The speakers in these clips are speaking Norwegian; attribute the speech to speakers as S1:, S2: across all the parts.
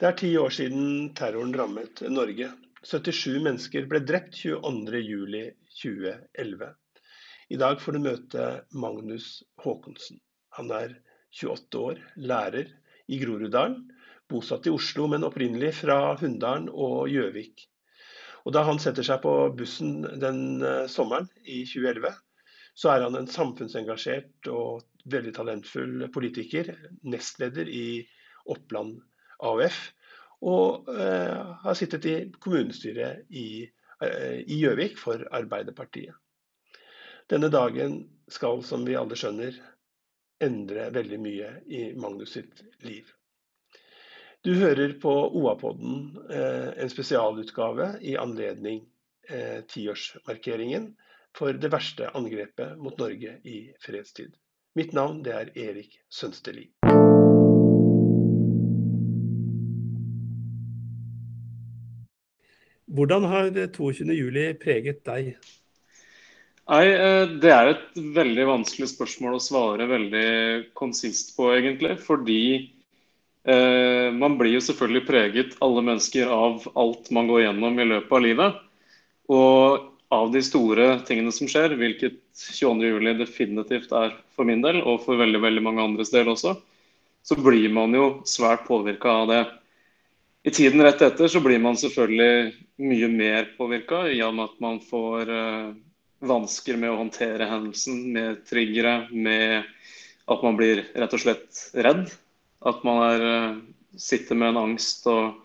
S1: Det er ti år siden terroren rammet Norge. 77 mennesker ble drept 22.07.2011. I dag får du møte Magnus Håkonsen. Han er 28 år, lærer i Groruddalen, bosatt i Oslo, men opprinnelig fra Hunndalen og Gjøvik. Og Da han setter seg på bussen den eh, sommeren i 2011, så er han en samfunnsengasjert og veldig talentfull politiker, nestleder i Oppland AUF, og eh, har sittet i kommunestyret i eh, Gjøvik for Arbeiderpartiet. Denne dagen skal, som vi alle skjønner, endre veldig mye i Magnus sitt liv. Du hører på OA-podden, eh, en spesialutgave i anledning eh, tiårsmarkeringen for det verste angrepet mot Norge i fredstid. Mitt navn er Erik Sønsteli. Hvordan har 22.07 preget deg?
S2: Nei, eh, Det er et veldig vanskelig spørsmål å svare veldig konsist på, egentlig. Fordi eh, man blir jo selvfølgelig preget, alle mennesker, av alt man går gjennom i løpet av livet. Og av de store tingene som skjer, hvilket 22.07 definitivt er for min del, og for veldig, veldig mange andres del også, så blir man jo svært påvirka av det. I tiden rett etter så blir man selvfølgelig mye mer påvirka i og med at man får uh, vansker med å håndtere hendelsen, med triggere, med at man blir rett og slett redd. At man er, uh, sitter med en angst og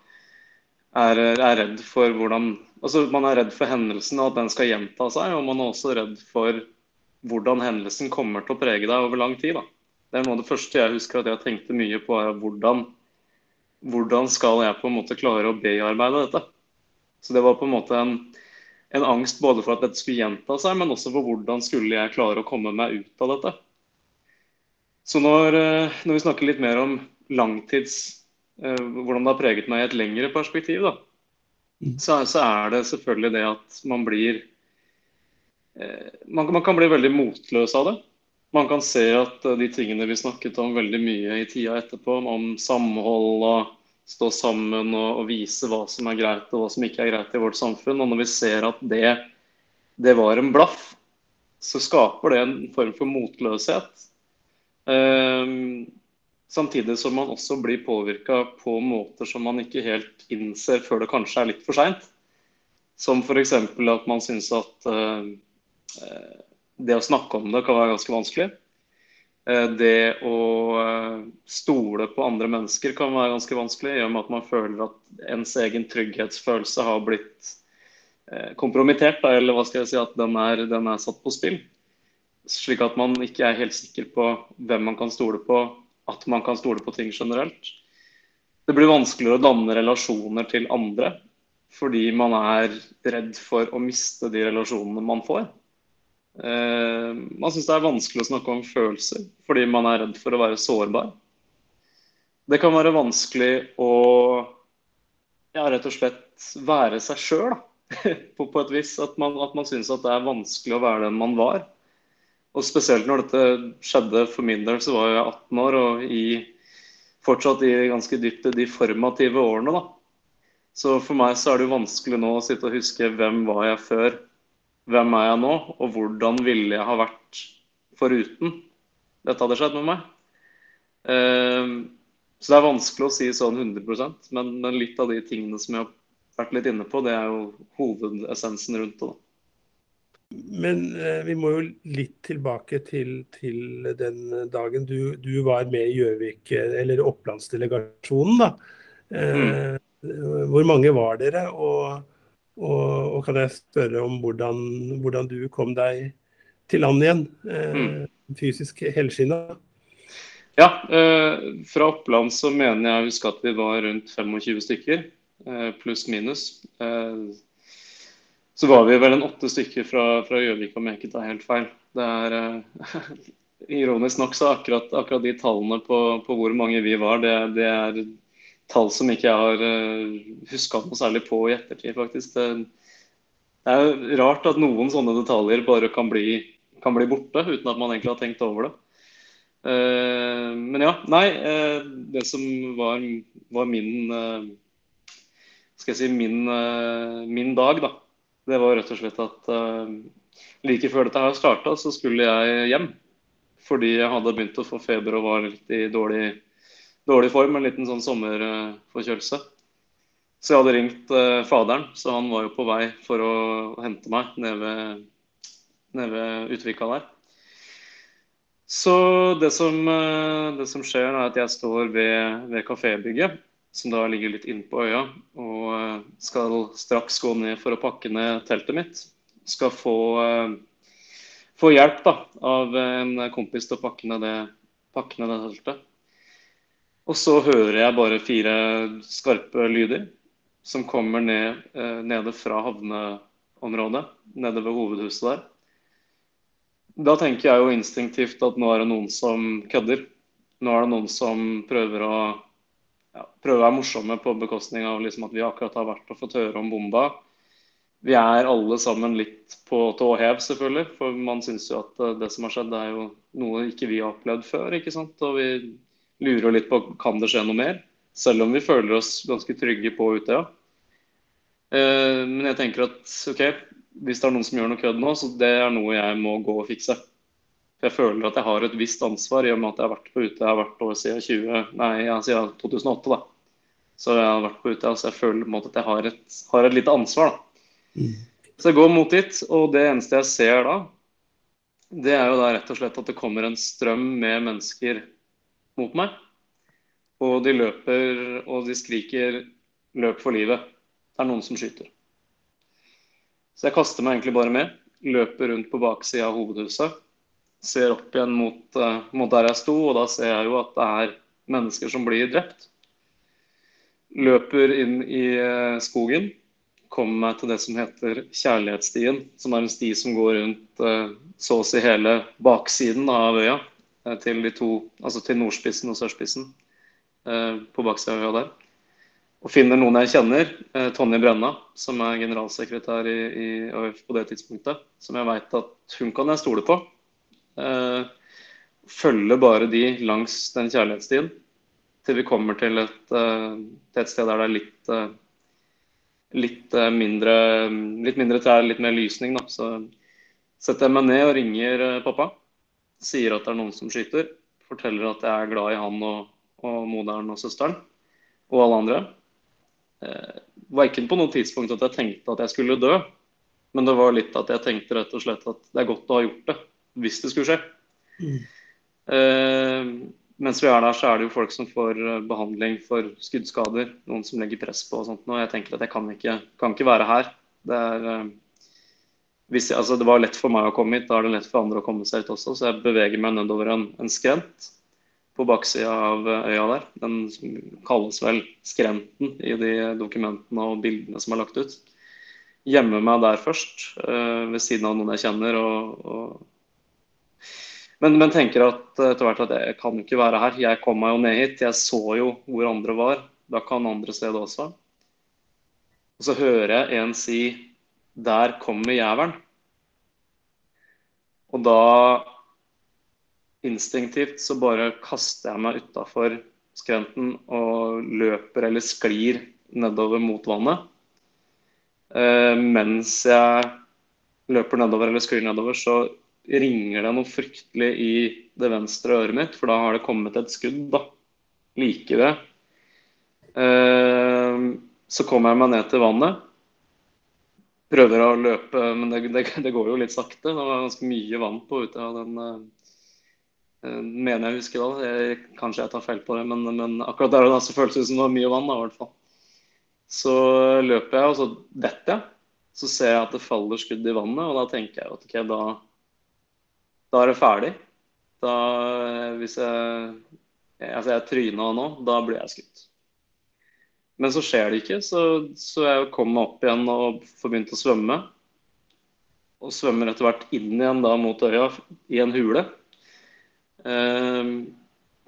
S2: er, er, redd for hvordan Altså man er redd for hendelsen og at den skal gjenta seg, og man er også redd for hvordan hendelsen kommer til å prege deg over lang tid. Da. Det er noe av det første jeg husker at jeg tenkte mye på, er hvordan hvordan skal jeg på en måte klare å bearbeide dette? Så det var på en måte en, en angst både for at dette skulle gjenta seg, men også for hvordan skulle jeg klare å komme meg ut av dette. Så når, eh, når vi snakker litt mer om langtids eh, Hvordan det har preget meg i et lengre perspektiv, da, mm. så, så, er det selvfølgelig det at man blir eh, man, man kan bli veldig motløs av det. Man kan se at de tingene vi snakket om veldig mye i tida etterpå, om samhold og stå sammen og, og, vise hva som er greit og hva som ikke er greit i vårt samfunn. Og når vi ser at det, det var en blaff, så skaper det en form for motløshet. Um, samtidig som man også blir påvirka på måter som man ikke helt innser før det kanskje er litt for seint. Som f.eks. at man syns at uh, det å snakke om det kan være ganske vanskelig. Eh, det å eh, stole på andre mennesker kan være ganske vanskelig, i og med at man føler at ens egen trygghetsfølelse har blitt eh, kompromittert, eller hva skal jeg si, at den er, den er, satt på spill. Slik at man ikke er helt sikker på hvem man kan stole på, at man kan stole på ting generelt. Det blir vanskeligere å danne relasjoner til andre fordi man er redd for å miste de relasjonene man får. Eh, man syns det er vanskelig å snakke om følelser fordi man er redd for å være sårbar. Det kan være vanskelig å ja, rett og slett være seg sjøl, på, på, et vis. At man, at man syns det er vanskelig å være den man var. Og spesielt når dette skjedde for min del, så var jeg 18 år og i, fortsatt i ganske dypt de formative årene. da. Så for meg så er det jo vanskelig nå å sitte og huske hvem var jeg før hvem er jeg nå, og hvordan ville jeg ha vært foruten dette hadde skjedd med meg. Uh, så det er vanskelig å si sånn 100 men, men, litt av de tingene som jeg har vært litt inne på, det er jo hovedessensen rundt det.
S1: Men eh, vi må jo litt tilbake til, til den dagen du, du, var med i Gjøvik, eller Opplandsdelegasjonen. da. Eh, mm. Hvor mange var dere? og og, og, kan jeg spørre om hvordan, hvordan, du kom deg til land igjen, eh, mm. fysisk helskinna?
S2: Ja, eh, fra Oppland så mener jeg å huske at vi var rundt 25 stykker, eh, pluss minus. Eh, så var vi vel en åtte stykker fra, Gjøvik, om jeg ikke tar helt feil. Det er eh, Ironisk nok så akkurat, akkurat de tallene på, på, hvor mange vi var, det, det er tall som ikke jeg har eh, huska noe særlig på i ettertid, faktisk. Det, det, er rart at noen sånne detaljer bare kan bli, kan bli, borte uten at man egentlig har tenkt over det. Uh, men ja, nei. Uh, det som var, var min Skal jeg si min, min, dag, da. Det var rett og slett at like før dette her starta, så skulle jeg hjem. Fordi jeg hadde begynt å få feber og var litt i dårlig, dårlig form. En liten sånn sommerforkjølelse. Så jeg hadde ringt faderen, så han var jo på vei for å hente meg nede ved, ned ved Utvika der. Så det som, eh, det som, skjer, er at jeg står ved, ved kafébygget, som da ligger litt innpå øya, og eh, skal straks gå ned for å pakke ned teltet mitt. Skal få, eh, få hjelp da, av en kompis til å pakke ned det, pakke ned det teltet. Og så hører jeg bare fire skarpe lyder som kommer ned, nede fra havneområdet, nede ved hovedhuset der. Da tenker jeg jo instinktivt at nå er det noen som kødder. Nå er det noen som prøver å, ja, prøver å være morsomme på bekostning av liksom at vi akkurat har vært og fått høre om bomba. Vi er alle sammen litt på tå hev, selvfølgelig. For man syns jo at eh, det som har skjedd, er jo noe ikke vi har opplevd før. ikke sant? Og vi lurer litt på kan det skje noe mer. Selv om vi føler oss ganske trygge på Utøya. Eh, men jeg tenker at OK, hvis det er noen som gjør noe kødd nå, så det er noe jeg må gå og fikse. For jeg føler at jeg har et visst ansvar i og med at jeg har vært på har vært over siden, 20, nei, ja, siden 2008. da. Så jeg har vært på ute, så jeg føler på en måte at jeg har et, har et lite ansvar. da. Mm. Så jeg går mot dit, og det eneste jeg ser da, det er jo da rett og slett at det kommer en strøm med mennesker mot meg. Og de løper og de skriker 'løp for livet'. Det er noen som skyter. Så jeg kaster meg egentlig bare med. Løper rundt på baksida av hovedhuset. Ser opp igjen mot, uh, mot, der jeg sto, og da ser jeg jo at det er mennesker som blir drept. Løper inn i uh, skogen. Kommer meg til det som heter Kjærlighetsstien, som er en sti som går rundt uh, så å si hele baksiden av øya. Til de to, altså til nordspissen og sørspissen på baksida der og finner noen jeg kjenner, eh, Tonje Brenna, som er generalsekretær i, i AUF på det tidspunktet, som jeg veit at hun kan jeg stole på. Eh, følger bare de langs den kjærlighetsstien til vi kommer til et, eh, til et sted der det er litt, eh, litt eh, mindre, litt mindre trær, litt mer lysning. Da. Så setter jeg meg ned og ringer eh, pappa. Sier at det er noen som skyter. Forteller at jeg er glad i han og, og moderen og søsteren og alle andre. Eh, ikke på noe tidspunkt at jeg tenkte at jeg skulle dø. Men det var litt at jeg tenkte rett og slett at det er godt å ha gjort det hvis det skulle skje. Mm. Eh, mens vi er der, så er det jo folk som får eh, behandling for skuddskader. Noen som legger press på og sånt. Og jeg tenker at jeg kan ikke, kan ikke være her. Det, er, eh, jeg, altså det var lett for meg å komme hit, da er det lett for andre å komme seg hit også. Så jeg beveger meg nedover en, en skrent på baksida av øya der. Den kalles vel Skrenten i de dokumentene og bildene som er lagt ut. Gjemmer meg der først, uh, ved siden av noen jeg kjenner. Og, og... Men, men, tenker at etter hvert at jeg kan ikke være her. Jeg kom meg jo ned hit. Jeg så jo hvor andre var. Da kan andre se det også. Og så hører jeg en si 'Der kommer jævelen'. Og da instinktivt så bare kaster jeg meg utafor skrenten og løper eller sklir nedover mot vannet. Eh, mens jeg løper nedover eller sklir nedover, så ringer det noe fryktelig i det venstre øret mitt, for da har det kommet et skudd da, like ved. Eh, så kommer jeg meg ned til vannet. Prøver å løpe, men det, det, det går jo litt sakte. Det var ganske mye vann på ute av den eh, Eh, mener jeg husker da. Jeg, kanskje jeg tar feil på det, men, men akkurat der og da så føltes det som det var mye vann. da, i hvert fall. Så løper jeg, og så detter jeg. Så ser jeg at det faller skudd i vannet, og da tenker jeg at ok, da, da er det ferdig. Da, hvis jeg, altså jeg tryna nå, da blir jeg skutt. Men så skjer det ikke, så, så jeg kom meg opp igjen og får begynt å svømme. Og svømmer etter hvert inn igjen da mot øya i en hule. Ehm,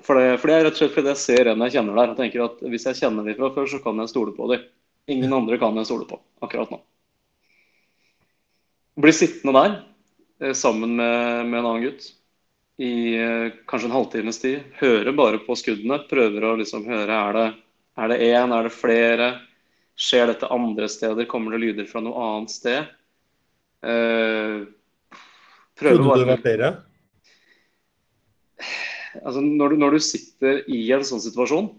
S2: for det, for det, er rett og slett fordi jeg ser en jeg kjenner der og tenker at hvis jeg kjenner dem fra før, så kan jeg stole på dem. Ingen andre kan jeg stole på akkurat nå. Blir sittende der eh, sammen med, med en annen gutt. i eh, kanskje en halvtimes tid. Hører bare på skuddene. Prøver å liksom høre er det er det én, er det flere? Skjer dette andre steder? Kommer det lyder fra noe annet sted?
S1: Uh, Trodde du det var flere?
S2: Altså, når, du, når du sitter i en sånn situasjon,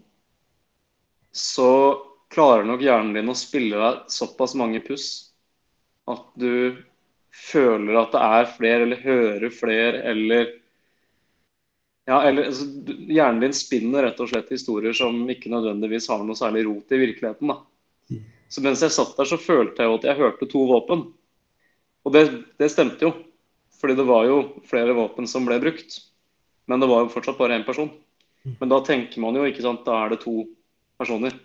S2: så klarer nok hjernen din å spille deg såpass mange puss at du føler at det er flere, eller hører flere, eller ja, eller altså, Hjernen din spinner rett og slett historier som ikke nødvendigvis har noe særlig rot i virkeligheten. da. Mm. Så mens jeg satt der, så følte jeg jo at jeg hørte to våpen. Og det, det stemte jo. Fordi det var jo flere våpen som ble brukt. Men det var jo fortsatt bare én person. Mm. Men da tenker man jo, ikke sant, da er det to personer.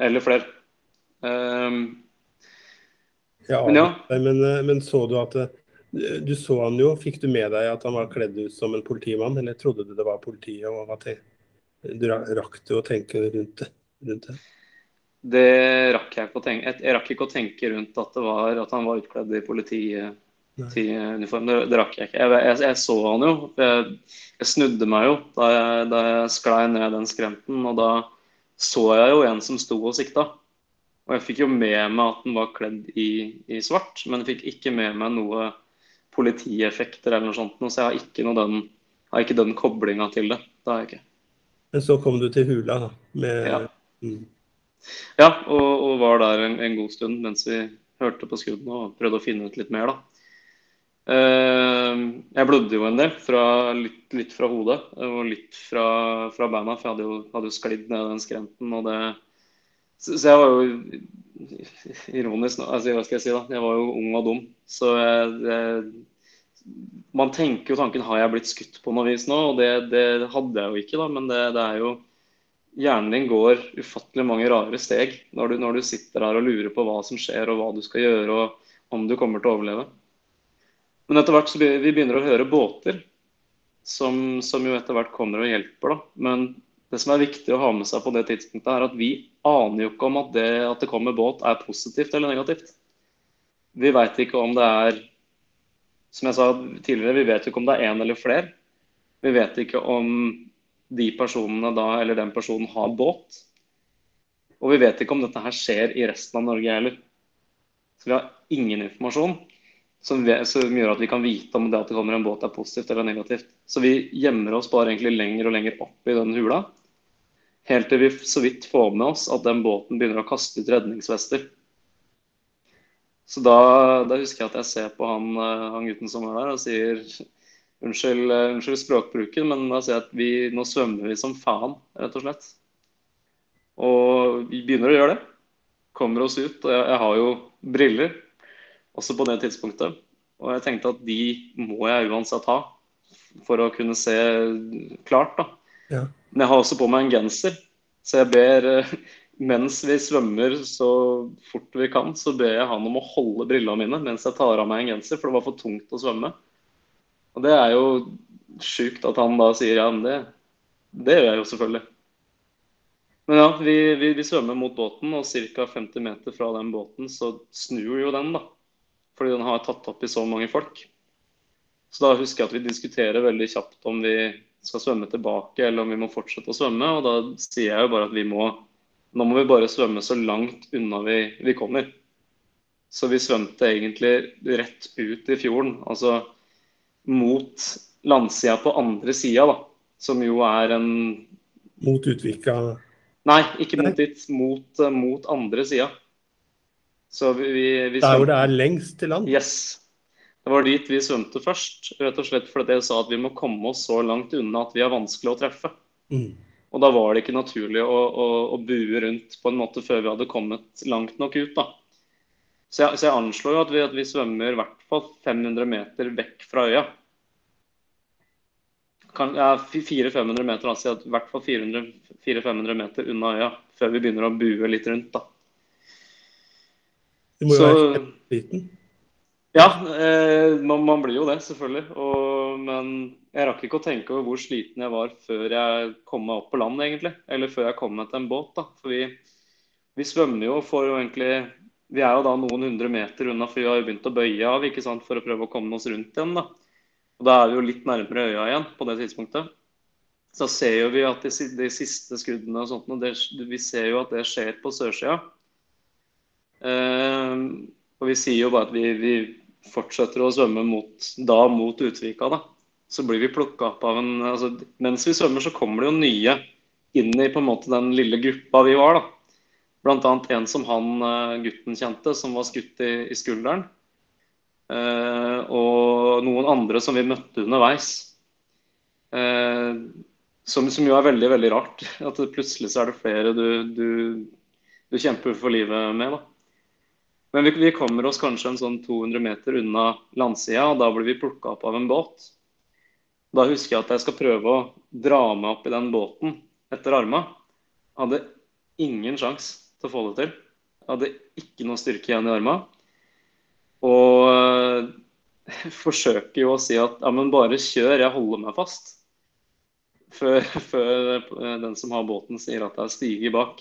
S2: Eller flere. Um,
S1: ja, men, ja. Men, eh, men, så du at eh, du så han jo. Fikk du med deg at han var kledd ut som en politimann, eller trodde du det var politiet? og at? Du rakk du å tenke rundt det? Rundt det?
S2: det rakk jeg tenke. Jeg rakk ikke å tenke rundt at, var, at han var utkledd i politiuniform. Det, det, rakk jeg ikke. Jeg, jeg, jeg så han jo. Jeg, jeg, snudde meg jo da jeg, da jeg sklei ned den skrenten. Og da så jeg jo en som sto og sikta. Og jeg fikk jo med meg at han var kledd i, i svart, men jeg fikk ikke med meg noe politieffekter eller noe sånt. Så jeg har ikke, noe den, har ikke den koblinga til det. Det har jeg ikke.
S1: Men så kom du til hula, da? Med,
S2: ja. Mm. ja og, og, var der en, en, god stund mens vi hørte på skuddene og prøvde å finne ut litt mer, da. Uh, jeg blødde jo en del, fra, litt, litt, fra hodet og litt fra, fra beina, for jeg hadde jo, hadde jo sklidd ned den skrenten. og det så, så jeg var jo ironisk altså, Hva skal jeg si, da? Jeg var jo ung og dum. Så jeg, man tenker jo tanken har jeg blitt skutt på noe vis nå, og det, det hadde jeg jo ikke, da. Men det, det, er jo Hjernen din går ufattelig mange rare steg når du, når du sitter her og lurer på hva som skjer, og hva du skal gjøre, og om du kommer til å overleve. Men etter hvert så vi begynner å høre båter, som, som jo etter hvert kommer og hjelper. da. Men det som er viktig å ha med seg på det tidspunktet, er at vi aner jo ikke om at det at det kommer båt, er positivt eller negativt. Vi veit ikke om det er Som jeg sa tidligere, vi vet ikke om det er én eller flere. Vi vet ikke om de personene da, eller den personen har båt. Og vi vet ikke om dette her skjer i resten av Norge heller. Så vi har ingen informasjon som, vi, som, gjør at vi kan vite om det at det kommer en båt er positivt eller negativt. Så vi gjemmer oss bare egentlig lenger og lenger opp i den hula. Helt til vi så vidt får med oss at den båten begynner å kaste ut redningsvester. Så da, da husker jeg at jeg ser på han, eh, han, gutten som er der og sier unnskyld, eh, unnskyld språkbruken, men da sier jeg at vi, nå svømmer vi som faen, rett og slett. Og vi begynner å gjøre det. Kommer oss ut. Og jeg, jeg har jo briller også på det tidspunktet. Og jeg tenkte at de må jeg uansett ha for å kunne se klart. da. Ja. Men jeg har også på meg en genser, så jeg ber eh, mens vi svømmer så fort vi kan, så ber jeg han om å holde brillene mine mens jeg tar av meg en genser, for det var for tungt å svømme. Og det er jo sjukt at han da sier ja, men det, det gjør jeg jo selvfølgelig. Men ja, vi, vi, vi svømmer mot båten, og ca. 50 meter fra den båten så snur jo den, da. Fordi den har tatt opp i så mange folk. Så da husker jeg at vi diskuterer veldig kjapt om vi skal svømme tilbake, eller om vi må fortsette å svømme. Og da sier jeg jo bare at vi må Nå må vi bare svømme så langt unna vi, vi kommer. Så vi svømte egentlig rett ut i fjorden. Altså mot landsida på andre sida, da. Som jo er en
S1: Mot Utvika?
S2: Nei, ikke mot dit. Mot, mot andre sida.
S1: Så vi, vi, vi Der hvor det er lengst til land?
S2: Yes. Det var dit vi svømte først, rett og slett fordi jeg sa at vi må komme oss så langt unna at vi er vanskelig å treffe. Mm. Og da var det ikke naturlig å, å, å, bue rundt på en måte før vi hadde kommet langt nok ut. da. Så jeg, så jeg anslår jo at vi, at vi svømmer i hvert fall 500 meter vekk fra øya. Kan, ja, 400-500 meter, altså i hvert fall 400-500 meter unna øya før vi begynner å bue litt rundt. da.
S1: Du må jo så, være liten.
S2: Ja, eh, man, man, blir jo det, selvfølgelig. Og, men jeg rakk ikke å tenke over hvor sliten jeg var før jeg kom meg opp på land, egentlig. Eller før jeg kom meg til en båt. da. For vi, vi svømmer jo for jo egentlig Vi er jo da noen hundre meter unna, for vi har jo begynt å bøye av ikke sant, for å prøve å komme oss rundt igjen. da. Og Da er vi jo litt nærmere øya igjen på det tidspunktet. Så ser jo vi at de, de siste skuddene og sånt, og det, vi ser jo at det skjer på sørsida. Eh, og vi sier jo bare at vi, vi fortsetter å svømme mot, da mot Utvika. da. Så blir vi plukka opp av en altså, Mens vi svømmer, så kommer det jo nye inn i på en måte den lille gruppa vi var. da. Bl.a. en som han eh, gutten kjente, som var skutt i, i skulderen. Eh, og noen andre som vi møtte underveis. Eh, som, som, jo er veldig veldig rart. At plutselig så er det flere du, du, du kjemper for livet med. da. Men vi, vi, kommer oss kanskje en sånn 200 meter unna landsida, og da blir vi plukka opp av en båt. Da husker jeg at jeg skal prøve å dra meg opp i den båten etter arma. Hadde ingen sjanse til å få det til. Hadde ikke noe styrke igjen i arma. Og øh, forsøker jo å si at ja, men bare kjør, jeg holder meg fast. Før, før eh, den som har båten sier at det er stige bak.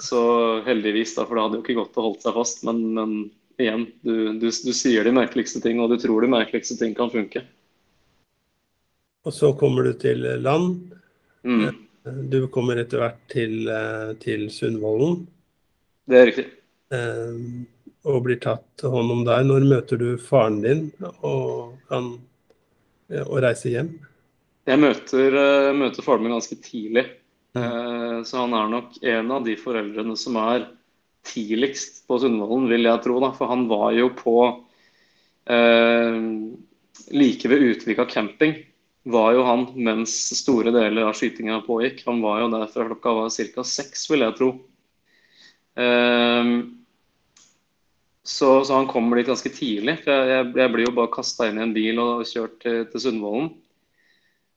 S2: Så heldigvis, da, for det hadde jo ikke gått å holde seg fast. Men, men igjen, du, du, du, sier de merkeligste ting, og du tror de merkeligste ting kan funke.
S1: Og så kommer du til land. Mm. Du kommer etter hvert til, eh, til Sundvolden.
S2: Det er riktig.
S1: Eh, og blir tatt hånd om der. Når møter du faren din og kan og reiser hjem?
S2: Jeg møter, eh, møter faren min ganske tidlig. Mm. Så han er nok en av de foreldrene som er tidligst på Sundvolden, vil jeg tro. Da. For han var jo på eh, like ved Utvika camping var jo han mens store deler av skytinga pågikk. Han var jo der fra klokka var ca. seks, vil jeg tro. Eh, så, så, han kommer dit ganske tidlig. for Jeg, jeg blir jo bare kasta inn i en bil og kjørt til, til Sundvolden.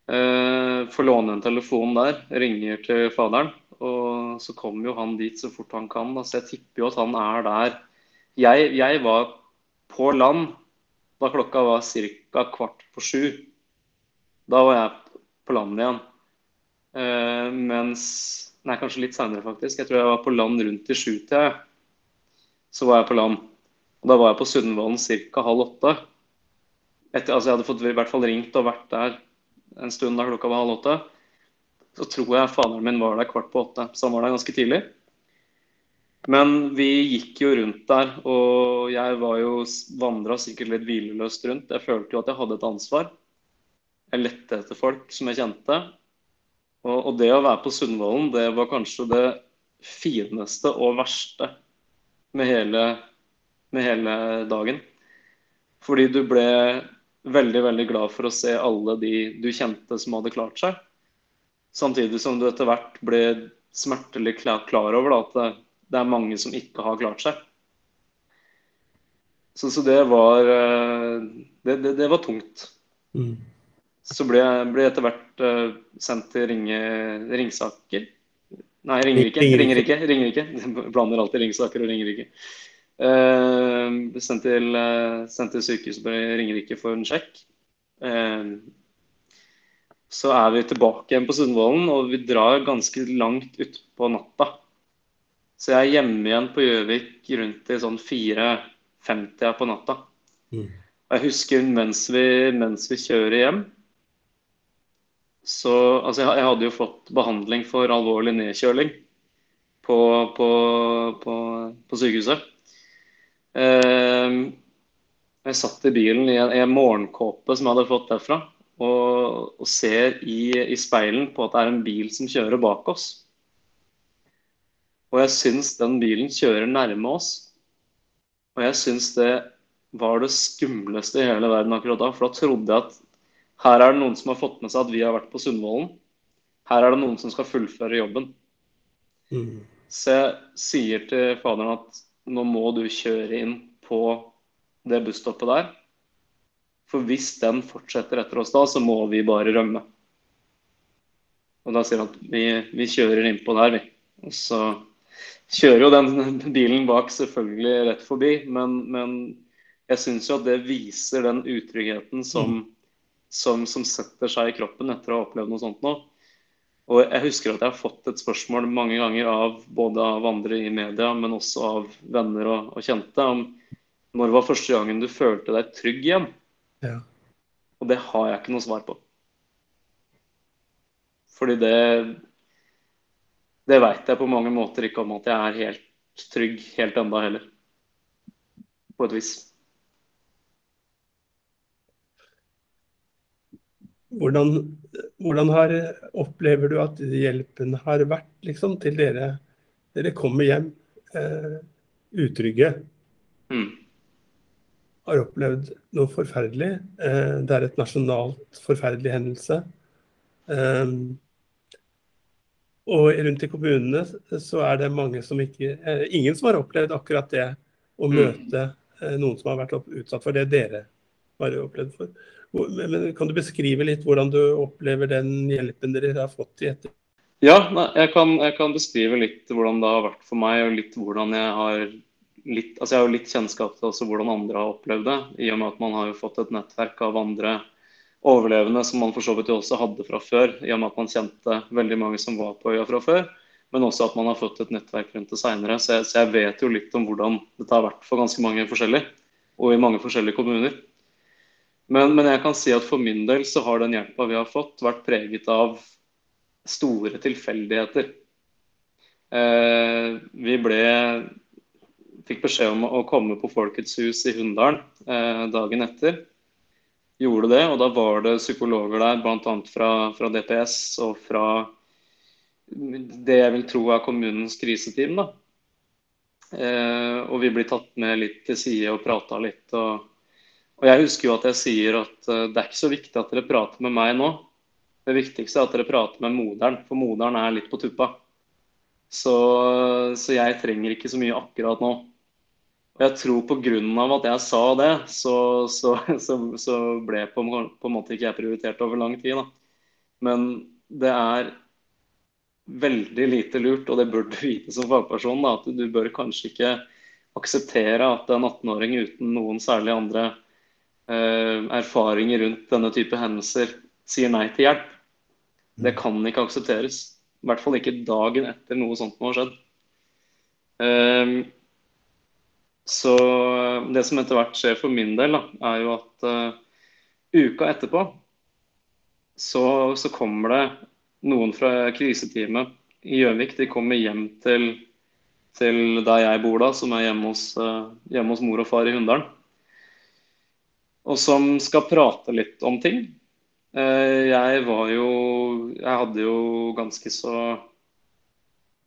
S2: Uh, får låne en telefon der, ringer til faderen. Og så kommer jo han dit så fort han kan. Da. Så jeg tipper jo at han er der. Jeg, jeg var på land da klokka var ca. kvart på sju. Da var jeg på land igjen. Uh, mens Nei, kanskje litt seinere, faktisk. Jeg tror jeg var på land rundt i sjutida. Så var jeg på land. Og da var jeg på Sundvolden ca. halv åtte. Etter, altså jeg hadde fått i hvert fall ringt og vært der en stund da klokka var halv åtte. Så tror jeg faderen min var der kvart på åtte. Så han var der ganske tidlig. Men vi gikk jo rundt der, og jeg var jo vandra sikkert litt hvileløst rundt. Jeg følte jo at jeg hadde et ansvar. Jeg lette etter folk som jeg kjente. Og, og det å være på Sundvolden, det var kanskje det fineste og verste med hele, med hele dagen. Fordi du ble veldig, veldig glad for å se alle de du kjente som hadde klart seg. Samtidig som du etter hvert ble smertelig klar over da, at det, er mange som ikke har klart seg. Så, så det var eh, det, det, det var tungt. Mm. Så ble jeg etter hvert uh, sendt til Ringe, Ringsaker. Nei, Ringerike. Ringerike. Ringerike. Blander alltid Ringsaker og Ringerike. Uh, sendt, til, uh, sendt til sykehuset på Ringerike for en sjekk. Uh, så er vi tilbake igjen på Sundvolden, og vi drar ganske langt utpå natta. Så jeg er hjemme igjen på Gjøvik rundt i sånn 4.50 på natta. Mm. Og jeg husker mens vi, mens vi kjører hjem, så altså jeg, jeg, hadde jo fått behandling for alvorlig nedkjøling på, på, på, på sykehuset. Eh, jeg satt i bilen i en, i en, morgenkåpe som jeg hadde fått derfra, og, og ser i, i, speilen på at det er en bil som kjører bak oss. Og jeg syns den bilen kjører nærme oss. Og jeg syns det var det skumleste i hele verden akkurat da. For da trodde jeg at her er det noen som har fått med seg at vi har vært på Sundvolden. Her er det noen som skal fullføre jobben. Mm. Så jeg sier til faderen at nå må du kjøre inn på det busstoppet der. For hvis den fortsetter etter oss da, så må vi bare rømme. Og da sier han at vi, vi kjører innpå der, vi. Og så kjører jo den bilen bak selvfølgelig rett forbi, men, men jeg syns jo at det viser den utryggheten som mm som, som, setter seg i kroppen etter å ha opplevd noe sånt nå. Og jeg husker at jeg har fått et spørsmål mange ganger av både av andre i media, men også av venner og, og kjente, om når var første gangen du følte deg trygg igjen?
S1: Ja.
S2: Og det har jeg ikke noe svar på. Fordi det Det veit jeg på mange måter ikke om at jeg er helt trygg helt enda heller. På et vis.
S1: Hvordan, hvordan har, opplever du at hjelpen har vært liksom, til dere? Dere kommer hjem eh, utrygge.
S2: Mm.
S1: Har opplevd noe forferdelig. Eh, det er et nasjonalt forferdelig hendelse. Eh, og rundt i kommunene så er det mange som ikke eh, Ingen som har opplevd akkurat det å
S2: Mm.
S1: møte eh, noen som har vært utsatt for det dere har opplevd for. Men, kan du beskrive litt hvordan du opplever den hjelpen dere har fått i etter?
S2: Ja, jeg, kan, jeg kan beskrive litt hvordan det har vært for meg, og litt hvordan jeg har litt, altså jeg har litt kjennskap til også hvordan andre har opplevd det, i og med at man har jo fått et nettverk av andre overlevende som man for så vidt jo også hadde fra før, i og med at man kjente veldig mange som var på øya fra før, men også at man har fått et nettverk rundt det seinere. Så, så jeg vet jo litt om hvordan dette har vært for ganske mange forskjellige, og i mange forskjellige kommuner. Men, men jeg kan si at for min del så har den hjelpa vi har fått, vært preget av store tilfeldigheter. Eh, vi ble fikk beskjed om å komme på Folkets hus i Hunndalen eh, dagen etter. Gjorde det, og da var det psykologer der, bl.a. Fra, fra DPS og fra det jeg vil tro er kommunens kriseteam. da. Eh, og vi blir tatt med litt til side og prata litt. Og, og jeg husker jo at jeg sier at eh, det er ikke så viktig at dere prater med meg nå. Det viktigste er at dere prater med moderen, for moderen er litt på tuppa. Så, så jeg trenger ikke så mye akkurat nå. Og jeg tror pga. at jeg sa det, så, så, så, ble på, på en måte ikke jeg prioritert over lang tid. Da. Men det er veldig lite lurt, og det bør du vite som fagperson, da, at du bør kanskje ikke akseptere at en 18-åring uten noen særlig andre eh, erfaringer rundt denne type hendelser sier nei til hjelp. Det kan ikke aksepteres. I hvert fall ikke dagen etter noe sånt må ha skjedd. Eh, så det som etter hvert skjer for min del, da, er jo at uh, uka etterpå så, så, kommer det noen fra kriseteamet i Gjøvik. De kommer hjem til, til, der jeg bor da, som er hjemme hos, hjemme hos mor og far i Hunndalen. Og som skal prate litt om ting. Uh, jeg var jo Jeg hadde jo ganske så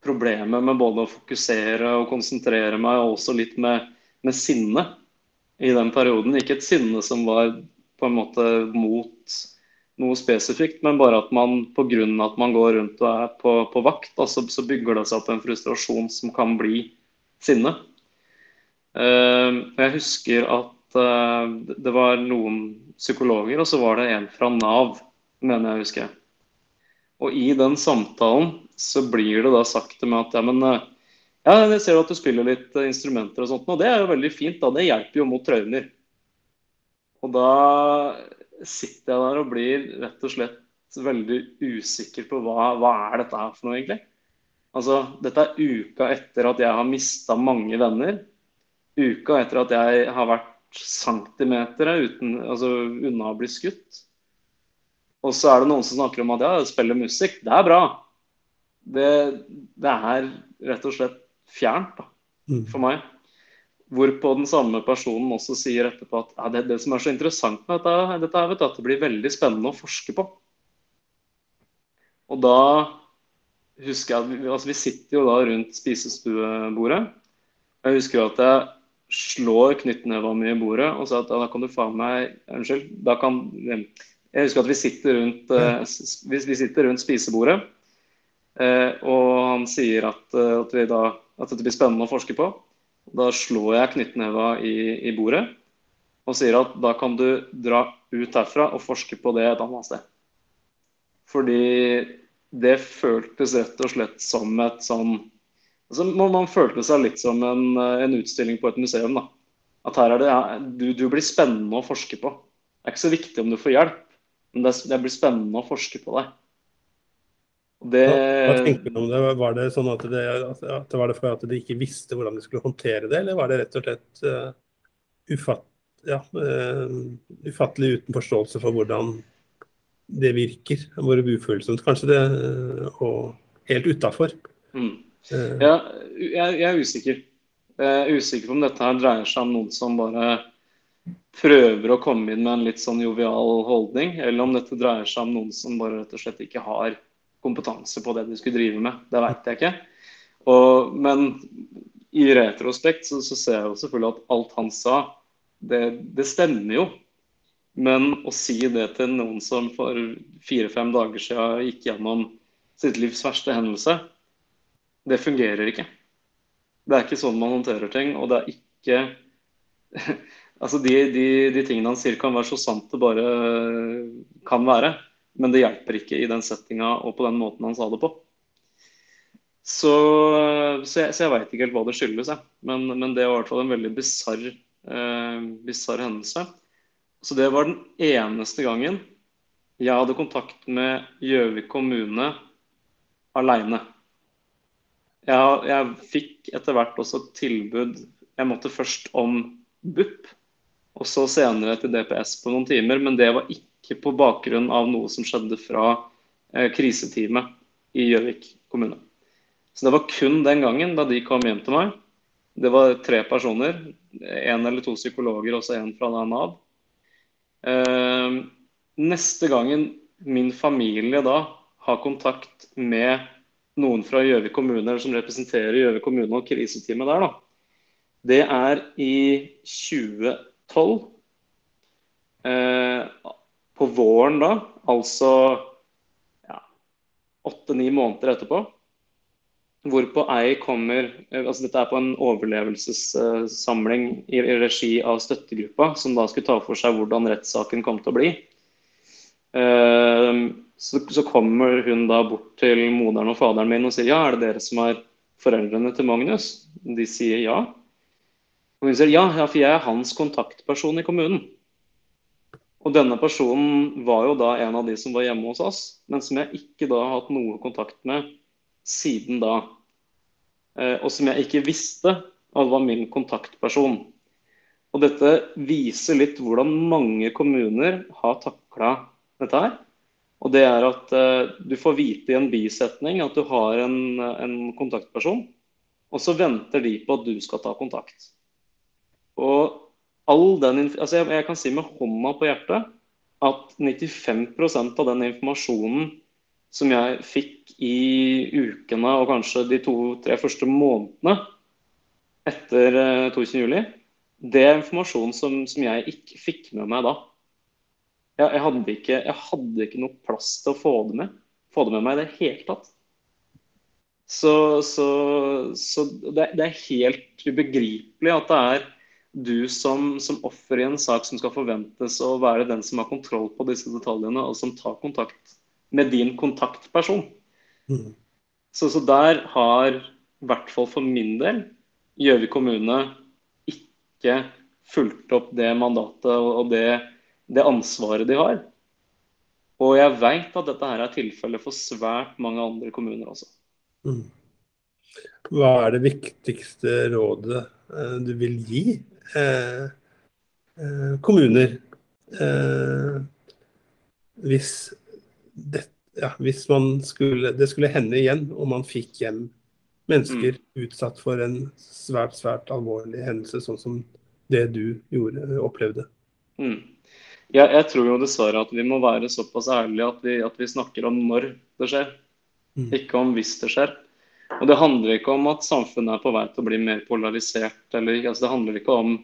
S2: problemer med både å fokusere og konsentrere meg, og også litt med, med, sinne i den perioden. Ikke et sinne som var på en måte mot noe spesifikt, men bare at man pga. at man går rundt og er på, på vakt, altså, så bygger det seg opp en frustrasjon som kan bli sinne. Uh, jeg husker at det var noen psykologer, og så var det en fra Nav, mener jeg husker. Og i den samtalen så blir det da sagt til meg at ja, men ja, jeg ser at du spiller litt instrumenter og sånt, og det er jo veldig fint, da. Det hjelper jo mot traumer. Og da sitter jeg der og blir rett og slett veldig usikker på hva, hva er dette her for noe, egentlig. Altså, dette er uka etter at jeg har mista mange venner. Uka etter at jeg har vært centimeter uten, altså, unna å bli skutt. Og så er det noen som snakker om at ja, spille musikk, det er bra. Det, det er rett og slett fjernt da, for meg. Hvorpå den samme personen også sier etterpå at ja, det, det, som er så interessant med dette, dette er at det blir veldig spennende å forske på. Og da husker jeg at vi, altså vi sitter jo da rundt spisestuebordet. Jeg husker jo at jeg slår knyttneva mi i bordet og sier at ja, da kan du faen meg Unnskyld. Da kan Jeg husker at vi sitter rundt, uh, vi, sitter rundt spisebordet. Uh, og han sier at, uh, at, da, at, det blir spennende å forske på. Da slår jeg knyttneva i, i, bordet og sier at da kan du dra ut herfra og forske på det et annet sted. Fordi det føltes rett og slett som et sånn altså man, man, følte seg litt som en, en, utstilling på et museum. da. At her er det, ja, du, du, blir spennende å forske på. Det er ikke så viktig om du får hjelp, men det, det blir spennende å forske på deg.
S1: Det... Hva, tenker du om det? Var det sånn at det, at det var det for at de ikke visste hvordan de skulle håndtere det, eller var det rett og slett uh, ufatt, ja, ufattelig uten forståelse for hvordan det virker. Hvor ufølsomt, kanskje det, og helt utafor.
S2: Mm. Ja, jeg, jeg, er usikker. Jeg er usikker på om dette her dreier seg om noen som bare prøver å komme inn med en litt sånn jovial holdning, eller om dette dreier seg om noen som bare rett og slett ikke har kompetanse på det de skulle drive med. Det veit jeg ikke. Og, men i retrospekt så, så, ser jeg jo selvfølgelig at alt han sa, det, det stemmer jo. Men å si det til noen som for fire-fem dager siden gikk gjennom sitt livs verste hendelse, det fungerer ikke. Det er ikke sånn man håndterer ting. Og det er ikke Altså, de, de, de, tingene han sier kan være så sant det bare kan være. Men det hjelper ikke i den settinga og på den måten han sa det på. Så, så jeg, så jeg veit ikke helt hva det skyldes, jeg. Men, men, det var i hvert fall en veldig bisarr eh, hendelse. Så det var den eneste gangen jeg hadde kontakt med Gjøvik kommune aleine. Jeg, jeg, fikk etter hvert også tilbud Jeg måtte først om BUP, og så senere til DPS på noen timer. Men det var ikke på bakgrunn av noe som skjedde fra eh, kriseteamet i Gjøvik kommune. Så det var kun den gangen da de kom hjem til meg. Det var tre personer. Én eller to psykologer, også en fra Nav. Eh, neste gangen min familie da har kontakt med noen fra Gjøvik kommune som representerer Gjøvik kommune og kriseteamet der, da, det er i 2012 Eh, på våren da, altså åtte-ni ja, måneder etterpå, hvorpå ei kommer eh, altså Dette er på en overlevelsessamling i regi av støttegruppa, som da skulle ta for seg hvordan rettssaken kom til å bli. Eh, så, så, kommer hun da bort til moderen og faderen min og sier ja, er det dere som er foreldrene til Magnus? De sier ja. Og hun sier ja, ja, for jeg er hans kontaktperson i kommunen. Og denne personen var jo da en av de som var hjemme hos oss, men som jeg ikke da har hatt noe kontakt med siden da. Eh, og som jeg ikke visste at var min kontaktperson. Og dette viser litt hvordan mange kommuner har takla dette her. Og det er at uh, du får vite i en bisetning at du har en, en kontaktperson, og så venter de på at du skal ta kontakt. Og all den, altså jeg, jeg kan si med hånda på hjertet at 95% av den informasjonen som jeg fikk i ukene og kanskje de to-tre første månedene etter 22.07, eh, det er informasjon som, som, jeg ikke fikk med meg da. Jeg, jeg, hadde ikke, jeg, hadde ikke, noe plass til å få det med, få det med meg i det hele tatt. Så, så, så det, det, er helt ubegripelig at det er du som, som offer i en sak som skal forventes å være den som har kontroll på disse detaljene, og som tar kontakt med din kontaktperson. Mm. Så, så, der har, i hvert fall for min del, Gjøvik kommune ikke fulgt opp det mandatet og det, det ansvaret de har. Og jeg veit at dette her er tilfellet for svært mange andre kommuner også. Mm.
S1: Hva er det viktigste rådet eh, du vil gi Eh, eh, kommuner eh, hvis, det, ja, hvis skulle, det skulle hende igjen og man fikk hjem mennesker mm. utsatt for en svært, svært alvorlig hendelse, sånn som det du gjorde, opplevde.
S2: Mm. Ja, jeg tror jo dessverre at vi må være såpass ærlige at vi, at vi snakker om når det skjer, mm. ikke om hvis det skjer. Og Det handler ikke om at samfunnet er på vei til å bli mer polarisert. Eller, altså det handler ikke om,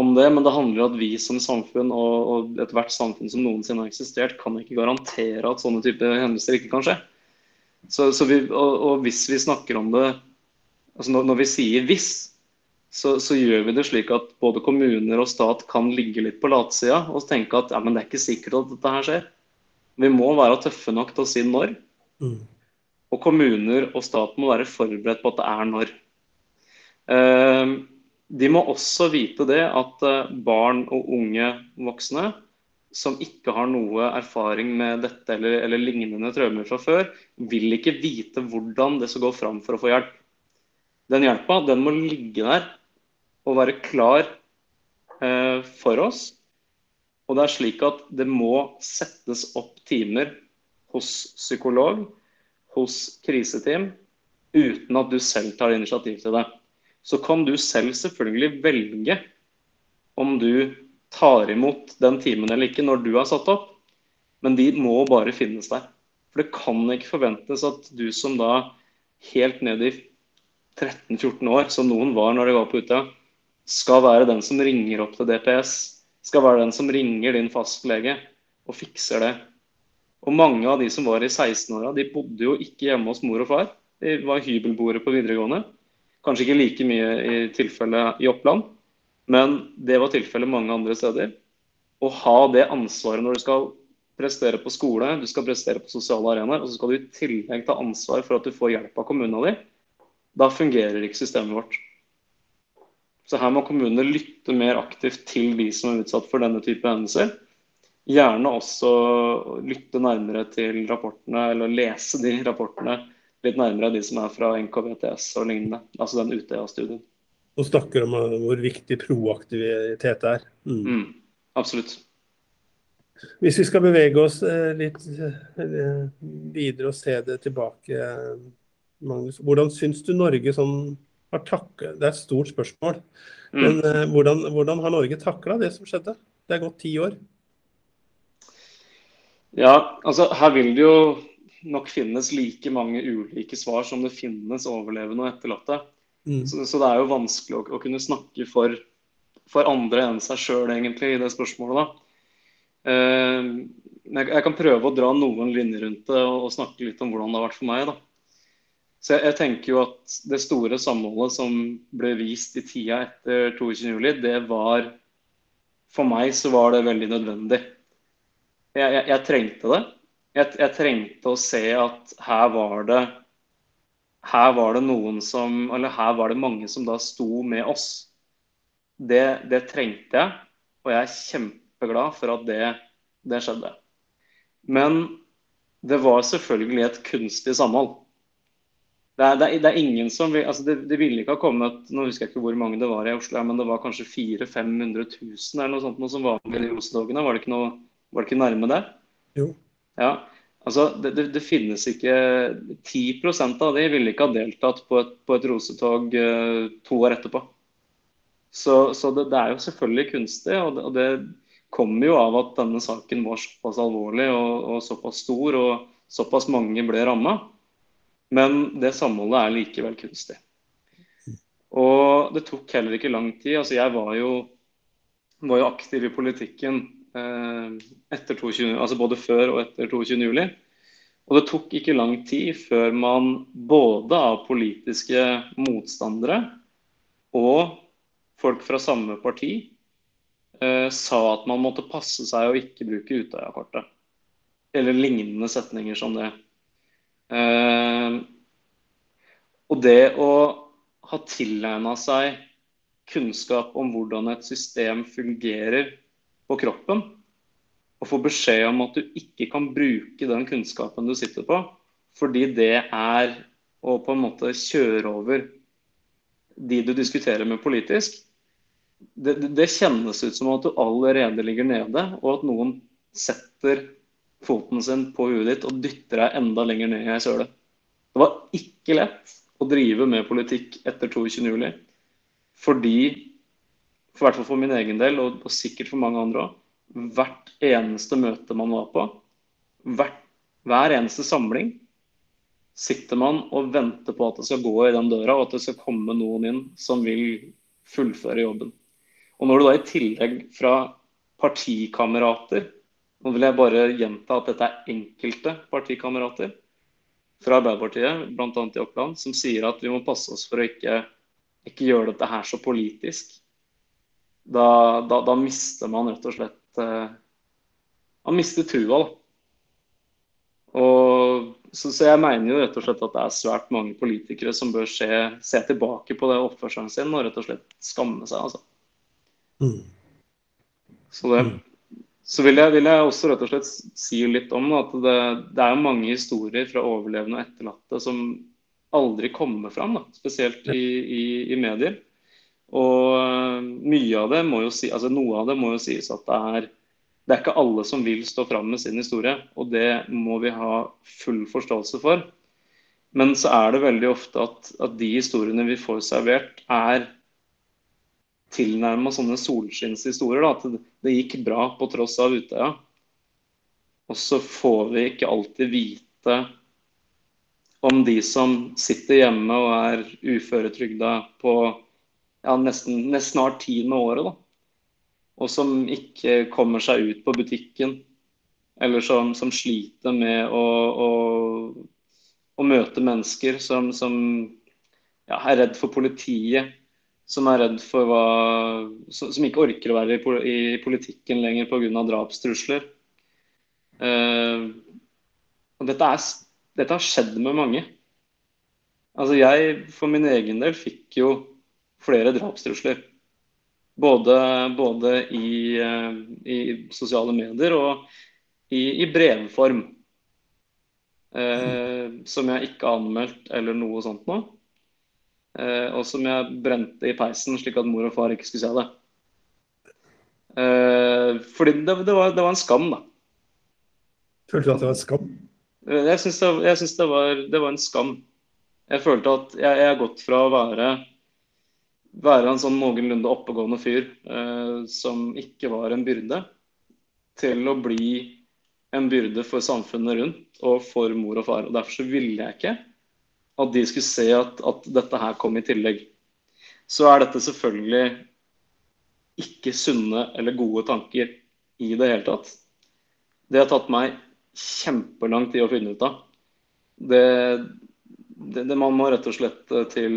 S2: om, det, men det handler om at vi som samfunn og, og ethvert samfunn som noensinne har eksistert, kan ikke garantere at sånne typer hendelser ikke kan skje. Så, så vi, og, og, hvis vi snakker om det altså når, når vi sier 'hvis', så, så, gjør vi det slik at både kommuner og stat kan ligge litt på latsida og tenke at ja, men det er ikke sikkert at dette her skjer. Vi må være tøffe nok til å si når. Mm. Og kommuner og stat må være forberedt på at det er når. Ehm, de må også vite det at eh, barn og unge voksne som ikke har noe erfaring med dette eller, eller lignende traumer fra før, vil ikke vite hvordan det skal gå fram for å få hjelp. Den hjelpa den må ligge der og være klar eh, for oss. Og det er slik at det må settes opp timer hos psykolog, hos kriseteam, uten at du selv tar initiativ til det. Så kan du selv selvfølgelig velge om du tar imot den timen eller ikke når du har satt opp, men de må bare finnes der. For det kan ikke forventes at du som da helt ned i 13-14 år, som noen var når de var på Utøya, skal være den som ringer opp til DPS, skal være den som ringer din fastlege og fikser det. Og mange av de som var i 16-åra, de bodde jo ikke hjemme hos mor og far. De var hybelboere på videregående. Kanskje ikke like mye i tilfelle i Oppland, men det var tilfellet mange andre steder. Å ha det ansvaret når du skal prestere på skole, du skal prestere på sosiale arenaer, og så skal du i tillegg ta ansvar for at du får hjelp av kommunen din, da fungerer ikke systemet vårt. Så her må kommunene lytte mer aktivt til de som er utsatt for denne type hendelser. Gjerne også lytte nærmere til rapportene, eller lese de rapportene litt nærmere de som er fra NKVTS og lignende. Altså den Utøya-studien.
S1: Og snakker om hvor viktig proaktivitet er.
S2: Mm. Mm, absolutt.
S1: Hvis vi skal bevege oss eh, litt eh, videre og se det tilbake, Magnus. Hvordan syns du Norge sånn har taklet Det er et stort spørsmål. Mm. Men uh, hvordan, hvordan, har Norge takla det som skjedde? Det er gått ti år.
S2: Ja, altså her vil det jo nok finnes like mange ulike svar som det finnes overlevende og etterlatte. Mm. Så, så, det er jo vanskelig å, å kunne snakke for, for andre enn seg sjøl, egentlig, i det spørsmålet. da. Uh, jeg, jeg, kan prøve å dra noen linjer rundt det og, og, snakke litt om hvordan det har vært for meg. da. Så jeg, jeg, tenker jo at Det store samholdet som ble vist i tida etter 22.07, det var For meg så var det veldig nødvendig. Jeg, jeg trengte det. Jeg, trengte å se at her var det her var det noen som Eller her var det mange som da sto med oss. Det, det trengte jeg, og jeg er kjempeglad for at det, det skjedde. Men det var selvfølgelig et kunstig samhold. Det er, det, er, det er, ingen som vil, altså det, det, ville ikke ha kommet nå husker jeg ikke hvor mange det var i Oslo, men det var kanskje 400 500 000 eller noe sånt noe som var med i Rosedogene. Var var det ikke nærme det?
S1: Jo.
S2: Ja, altså det, det, finnes ikke 10 av de ville ikke ha deltatt på et, på et rosetog uh, to år etterpå. Så, så det, er jo selvfølgelig kunstig. og og det kommer jo av at denne saken var såpass alvorlig og, og såpass stor, og såpass mange ble ramma. Men det samholdet er likevel kunstig. Og det tok heller ikke lang tid. altså Jeg var jo, var jo aktiv i politikken eh, etter 22, altså både før og etter 22.07. Og det tok ikke lang tid før man både av politiske motstandere og folk fra samme parti eh, sa at man måtte passe seg å ikke bruke Utøya-kortet. Eller lignende setninger som det. Eh, og det å ha tilegna seg kunnskap om hvordan et system fungerer på kroppen, og få beskjed om at du ikke kan bruke den kunnskapen du sitter på, fordi det er å på en måte kjøre over de du diskuterer med politisk, det, det, kjennes ut som at du allerede ligger nede, og at noen setter foten sin på huet ditt og dytter deg enda lenger ned i ei søle. Det var ikke lett å drive med politikk etter 22.07. Fordi, i hvert fall for min egen del, og, og sikkert for mange andre òg, hvert eneste møte man var på, hvert, hver eneste samling, sitter man og venter på at det skal gå i den døra, og at det skal komme noen inn som vil fullføre jobben. Og når du da i tillegg fra partikamerater Nå vil jeg bare gjenta at dette er enkelte partikamerater fra Arbeiderpartiet, bl.a. i Oppland, som sier at vi må passe oss for å ikke, ikke gjøre dette her så politisk. Da, da, da, mister man rett og slett uh, Man mister trua, da. Og, så, så, jeg mener jo rett og slett at det er svært mange politikere som bør se, se tilbake på det oppførselen sin og rett og slett skamme seg. altså. Mm. Så, det, mm. Så vil, jeg, vil, jeg, også rett og slett si litt om at det, det er mange historier fra overlevende og etterlatte som aldri kommer fram, da, spesielt i, i, i, medier. Og mye av det må jo si, altså noe av det må jo sies at det er det er ikke alle som vil stå fram med sin historie, og det må vi ha full forståelse for. Men så er det veldig ofte at, at de historiene vi får servert, er tilnærma sånne solskinnshistorier. At det, gikk bra på tross av Utøya. Og så får vi ikke alltid vite om de som sitter hjemme og er uføretrygda på ja, nesten, nesten snart tiende året. da. Og som ikke kommer seg ut på butikken. Eller som, som sliter med å, å å møte mennesker som, som ja, er redd for politiet, som er redd for hva Som, ikke orker å være i, politikken lenger pga. drapstrusler. Uh, og dette, er, dette, har skjedd med mange. Altså jeg for min egen del fikk jo flere drapstrusler. Både, både i, uh, i, sosiale medier og i, i brevform. Eh, som jeg ikke har anmeldt eller noe sånt noe. Eh, og som jeg brente i peisen, slik at mor og far ikke skulle se det. Eh, fordi det, det, var, det, var, en skam, da.
S1: Følte du at det var en skam?
S2: Eh, jeg syns det, det, var, det var en skam. Jeg følte at jeg, jeg har gått fra å være være en sånn noenlunde oppegående fyr eh, som ikke var en byrde, til å bli en byrde for samfunnet rundt og for mor og far. og Derfor så ville jeg ikke at de skulle se at, at dette her kom i tillegg. Så er dette selvfølgelig ikke sunne eller gode tanker i det hele tatt. Det har tatt meg kjempelang tid å finne ut av. Det, det, det man må rett og slett til,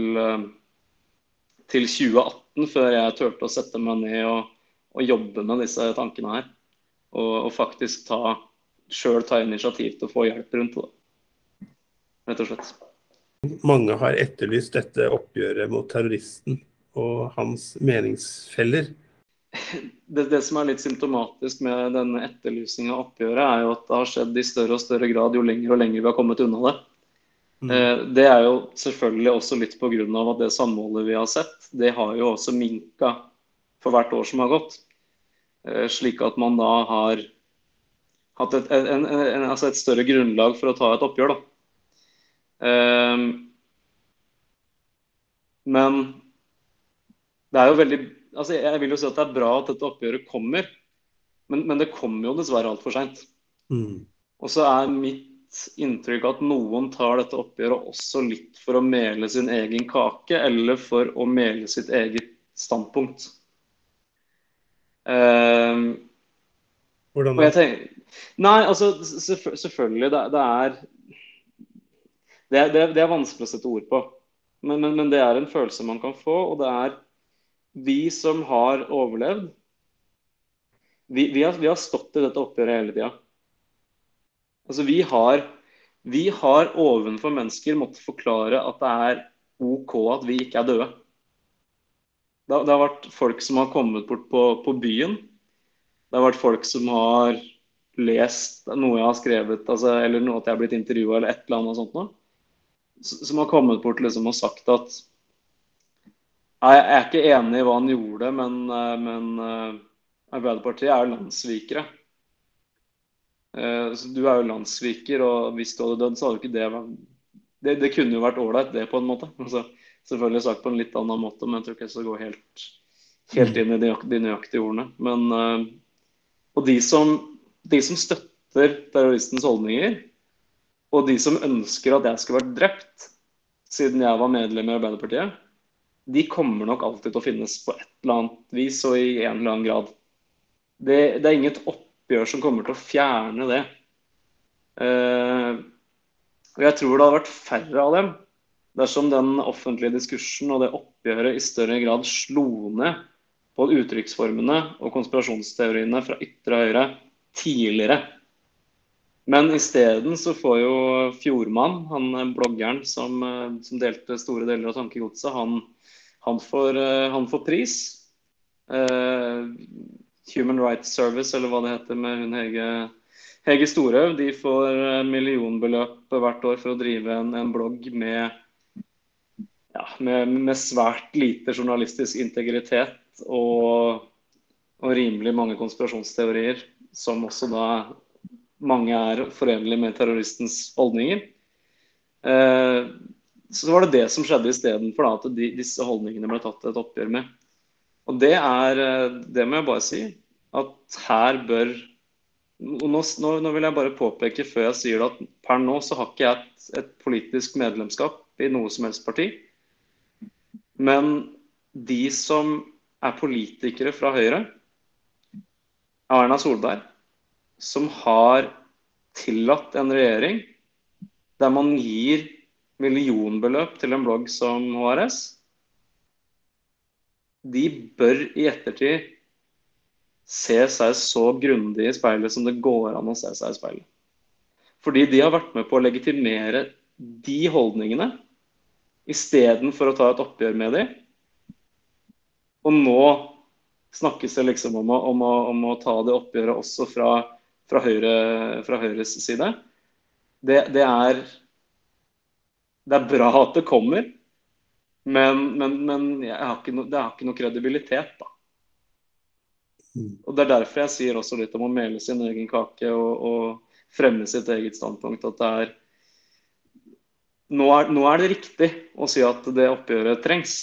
S2: til 2018 før jeg turte å sette meg ned og, og jobbe med disse tankene her. Og, og faktisk ta sjøl ta initiativ til å få hjelp rundt det. Rett og slett.
S1: Mange har etterlyst dette oppgjøret mot terroristen og hans meningsfeller.
S2: Det, det som er litt symptomatisk med denne etterlysninga av oppgjøret, er jo at det har skjedd i større og større grad jo lenger og lenger vi har kommet unna det. Mm. Eh, det er jo selvfølgelig også litt pga. at det samholdet vi har sett, det har jo også minka for hvert år som har gått. Eh, slik at man da har hatt et, en, en, altså et, større grunnlag for å ta et oppgjør. Um, men det er jo veldig altså Jeg vil jo si at det er bra at dette oppgjøret kommer, men, men det kommer jo dessverre altfor seint. Mm. Og så er mitt inntrykk at noen tar dette oppgjøret også litt for å mele sin egen kake, eller for å mele sitt eget standpunkt. Um,
S1: Hvordan da?
S2: Nei, altså selvfølgelig. Det, det er det, det, det, er vanskelig å sette ord på. Men, men, men, det er en følelse man kan få. Og det er vi som har overlevd Vi, vi, har, vi har, stått i dette oppgjøret hele tida. Altså, vi har, vi har ovenfor mennesker måttet forklare at det er OK at vi ikke er døde. Det, det har vært folk som har kommet bort på, på byen. Det har vært folk som har lest noe jeg har skrevet, altså, eller noe at jeg har blitt intervjua, eller et eller annet sånt noe, som har kommet bort liksom, og sagt at Jeg er ikke enig i hva han gjorde, men, eh, men uh, Arbeiderpartiet er jo landssvikere. Så du er jo landssviker, og hvis du hadde dødd, så hadde jo ikke det vært det, det, kunne jo vært ålreit, det, på en måte. Altså, selvfølgelig sagt på en litt annen måte, men jeg tror ikke jeg skal gå helt, helt inn i de, de nøyaktige ordene. Men, og de som de som støtter terroristens holdninger, og de som ønsker at jeg skulle vært drept, siden jeg var medlem i Arbeiderpartiet, de kommer nok alltid til å finnes på et eller annet vis og i en eller annen grad. Det, det er inget oppgjør som kommer til å fjerne det. Uh, og jeg tror det hadde vært færre av dem dersom den offentlige diskursen og det oppgjøret i større grad slo ned på uttrykksformene og konspirasjonsteoriene fra ytre høyre tidligere. Men isteden så får jo Fjordmann, han eh, bloggeren som, eh, som delte store deler av tankegodset, han, han, eh, han får pris. Uh, Human Rights Service, eller hva det heter med hun Hege, Hege Storhaug, de får millionbeløp hvert år for å drive en, en blogg med ja, med, med, svært lite journalistisk integritet og, og, rimelig mange konspirasjonsteorier, som også da mange er forenlige med terroristens holdninger. Eh, så var det det som skjedde istedenfor at de, disse holdningene ble tatt et oppgjør med. Og det er eh, Det må jeg bare si. At her bør nå, nå, vil jeg bare påpeke før jeg sier det at per nå så har ikke jeg et, et politisk medlemskap i noe som helst parti. Men de som er politikere fra Høyre, Erna Solberg, som har tillatt en regjering der man gir millionbeløp til en blogg som HRS, de bør i ettertid se seg så grundig i speilet som det går an å se seg i speilet. Fordi de har vært med på å legitimere de holdningene istedenfor å ta et oppgjør med de. Og nå snakkes det liksom om å, om å, om å ta det oppgjøret også fra, fra, Høyre, fra Høyres side. Det, det, er Det er bra at det kommer, men, men, men har no, det har ikke noe kredibilitet, da. Mm. Og Det er derfor jeg sier også litt om å mele sin egen kake og, og fremme sitt eget standpunkt. At det er nå, er nå, er det riktig å si at det oppgjøret trengs.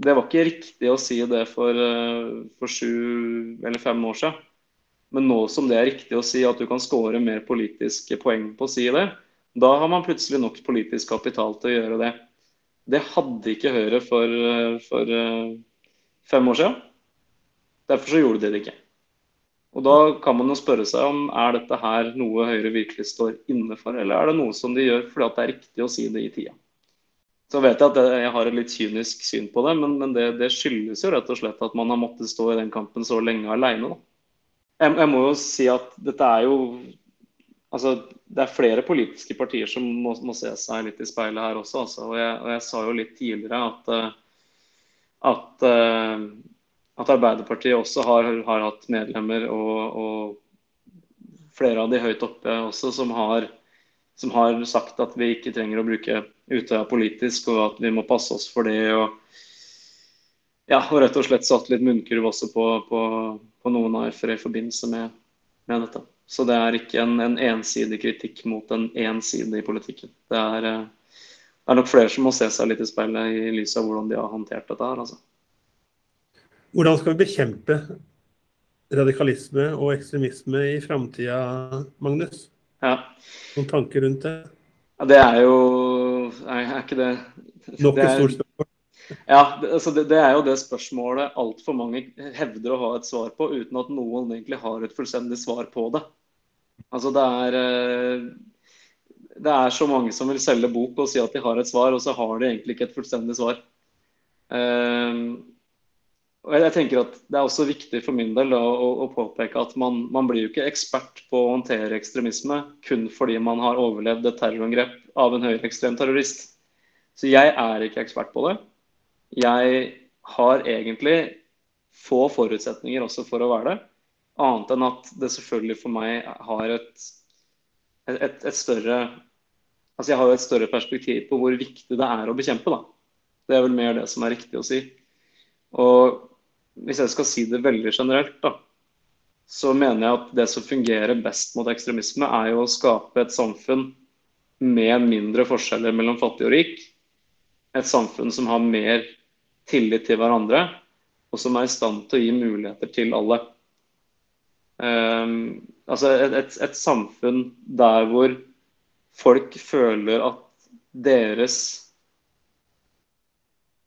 S2: Det var ikke riktig å si det for, eh, for sju eller fem år siden. Men nå som det er riktig å si at du kan skåre mer politiske poeng på å si det, da har man plutselig nok politisk kapital til å gjøre det. Det hadde ikke Høyre for, for eh, fem år siden. Derfor så gjorde de det ikke. Og Da kan man jo spørre seg om er dette her noe Høyre virkelig står inne for, eller er det noe som de gjør fordi det er riktig å si det i tida. Så vet jeg at jeg har et litt kynisk syn på det, men, men det, det, skyldes jo rett og slett at man har måttet stå i den kampen så lenge alene. Jeg, jeg, må jo si at dette er jo Altså, det er flere politiske partier som må, må se seg litt i speilet her også. Altså. Og, jeg, og, jeg, sa jo litt tidligere at, at at Arbeiderpartiet også har, har hatt medlemmer, og, og, flere av de høyt oppe også, som har, som har, sagt at vi ikke trenger å bruke Utøya politisk, og at vi må passe oss for det. og ja, og rett og slett satt litt munnkurv også på, på, på noen AF-ere i forbindelse med, med, dette. Så det er ikke en, en ensidig kritikk mot en ensidig i politikken. Det er, eh, det er nok flere som må se seg litt i speilet i lys av hvordan de har håndtert dette her. altså.
S1: Hvordan skal vi bekjempe radikalisme og ekstremisme i framtida, Magnus?
S2: Ja.
S1: Noen tanker rundt det?
S2: Ja, det er jo Nei, er ikke det
S1: Nok et stort spørsmål.
S2: Ja, det, altså det, det, er jo det spørsmålet altfor mange hevder å ha et svar på, uten at noen egentlig har et fullstendig svar på det. Altså det er eh, Det er så mange som vil selge bok og si at de har et svar, og så har de egentlig ikke et fullstendig svar. Uh, og jeg tenker at Det er også viktig for min del da, å, å, påpeke at man, man, blir jo ikke ekspert på å håndtere ekstremisme kun fordi man har overlevd et terrorangrep av en høyreekstrem terrorist. Så jeg er ikke ekspert på det. Jeg har egentlig få forutsetninger også for å være det. Annet enn at det selvfølgelig for meg har et, et, et større Altså jeg har jo et større perspektiv på hvor viktig det er å bekjempe. da. Det er vel mer det som er riktig å si. Og hvis jeg skal si det veldig generelt, da, så mener jeg at det som fungerer best mot ekstremisme, er jo å skape et samfunn med mindre forskjeller mellom fattig og rik. Et samfunn som har mer tillit til hverandre, og som er i stand til å gi muligheter til alle. Um, altså et, et, et, samfunn der hvor folk føler at deres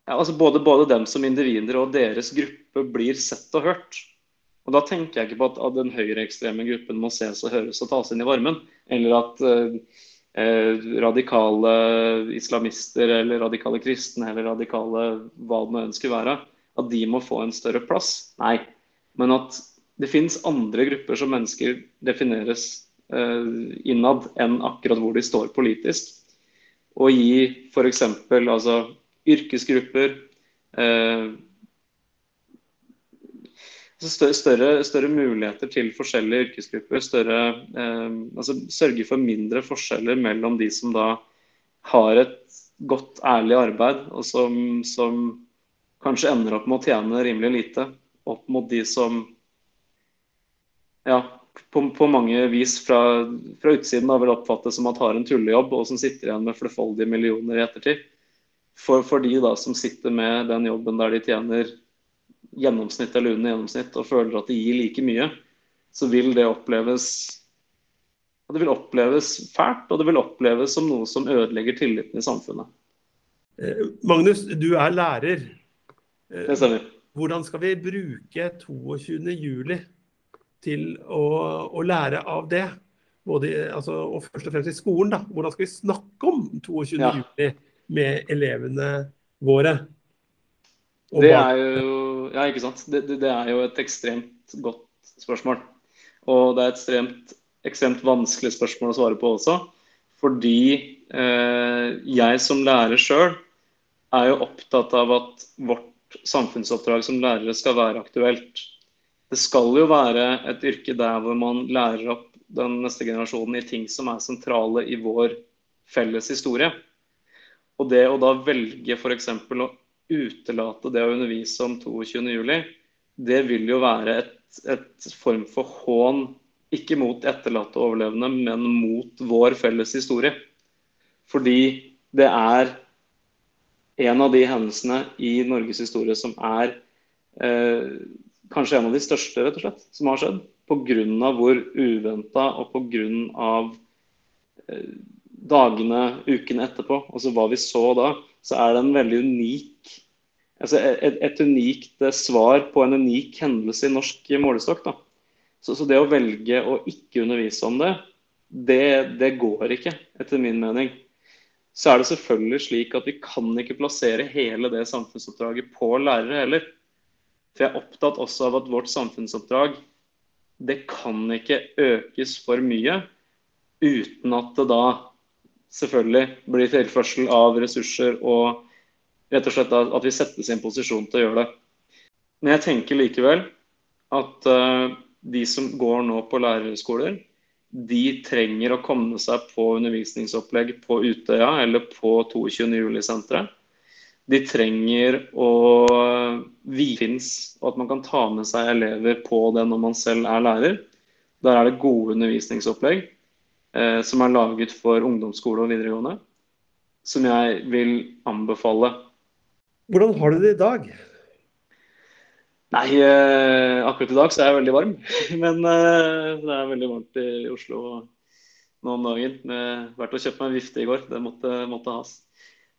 S2: ja, altså både, både, dem som individer og deres gruppe blir sett og hørt. Og Da tenker jeg ikke på at, at den høyreekstreme gruppen må ses og høres og tas inn i varmen. Eller at eh, radikale islamister eller radikale kristne eller radikale hva det nå ønsker være, at de må få en større plass. Nei. Men at det finnes andre grupper som mennesker defineres eh, innad enn akkurat hvor de står politisk. Og gi f.eks. altså yrkesgrupper. Eh, større, større, muligheter til forskjellige yrkesgrupper. Større, eh, altså sørge for mindre forskjeller mellom de som da har et godt, ærlig arbeid, og som, som kanskje ender opp med å tjene rimelig lite opp mot de som ja, på, på mange vis fra, fra utsiden da vil oppfattes som at har en tullejobb, og som sitter igjen med flerfoldige millioner i ettertid. For, for de da som sitter med den jobben der de tjener gjennomsnitt eller under gjennomsnitt og føler at de gir like mye, så vil det oppleves det vil oppleves fælt, og det vil oppleves som noe som ødelegger tilliten i samfunnet.
S1: Eh, Magnus, du er lærer.
S2: Eh, det stemmer.
S1: Hvordan skal vi bruke 22.07 til å, å, lære av det? Både, altså, og først og fremst i skolen. da. Hvordan skal vi snakke om 22.07 ja. med elevene våre?
S2: det er jo Ja, ikke sant. Det, det, er jo et ekstremt godt spørsmål. Og det er et ekstremt ekstremt vanskelig spørsmål å svare på også. Fordi eh, jeg som lærer sjøl er jo opptatt av at vårt samfunnsoppdrag som lærere skal være aktuelt. Det skal jo være et yrke der hvor man lærer opp den neste generasjonen i ting som er sentrale i vår felles historie. Og det å da velge f.eks. å utelate det å undervise om 22.07, det vil jo være et, et form for hån ikke mot etterlatte overlevende, men mot vår felles historie. Fordi det er en av de hendelsene i Norges historie som er eh, kanskje en av de største rett og slett, som har skjedd. Pga. hvor uventa og pga. Eh, dagene, ukene etterpå, altså hva vi så da, så er det en veldig unik altså et, et unikt svar på en unik hendelse i norsk målestokk. Så, så, det å velge å ikke undervise om det, det, det går ikke, etter min mening. Så er det selvfølgelig slik at vi kan ikke plassere hele det samfunnsoppdraget på lærere heller. For jeg er opptatt også av at vårt samfunnsoppdrag det kan ikke økes for mye uten at det da selvfølgelig blir tilførsel av ressurser og rett og slett at vi settes i en posisjon til å gjøre det. Men jeg tenker likevel at uh, de som går nå på lærerskoler, de trenger å komme seg på undervisningsopplegg på Utøya eller på 22. juli-senteret. De trenger å fins, og at man kan ta med seg elever på det når man selv er lærer. Der er det gode undervisningsopplegg eh, som er laget for ungdomsskole og videregående, som jeg vil anbefale.
S1: Hvordan har du det i dag?
S2: Nei, eh, akkurat i dag så er jeg veldig varm. Men eh, det er veldig varmt i Oslo nå om dagen. Jeg vært og kjøpt meg en vifte i går. Det måtte, måtte has.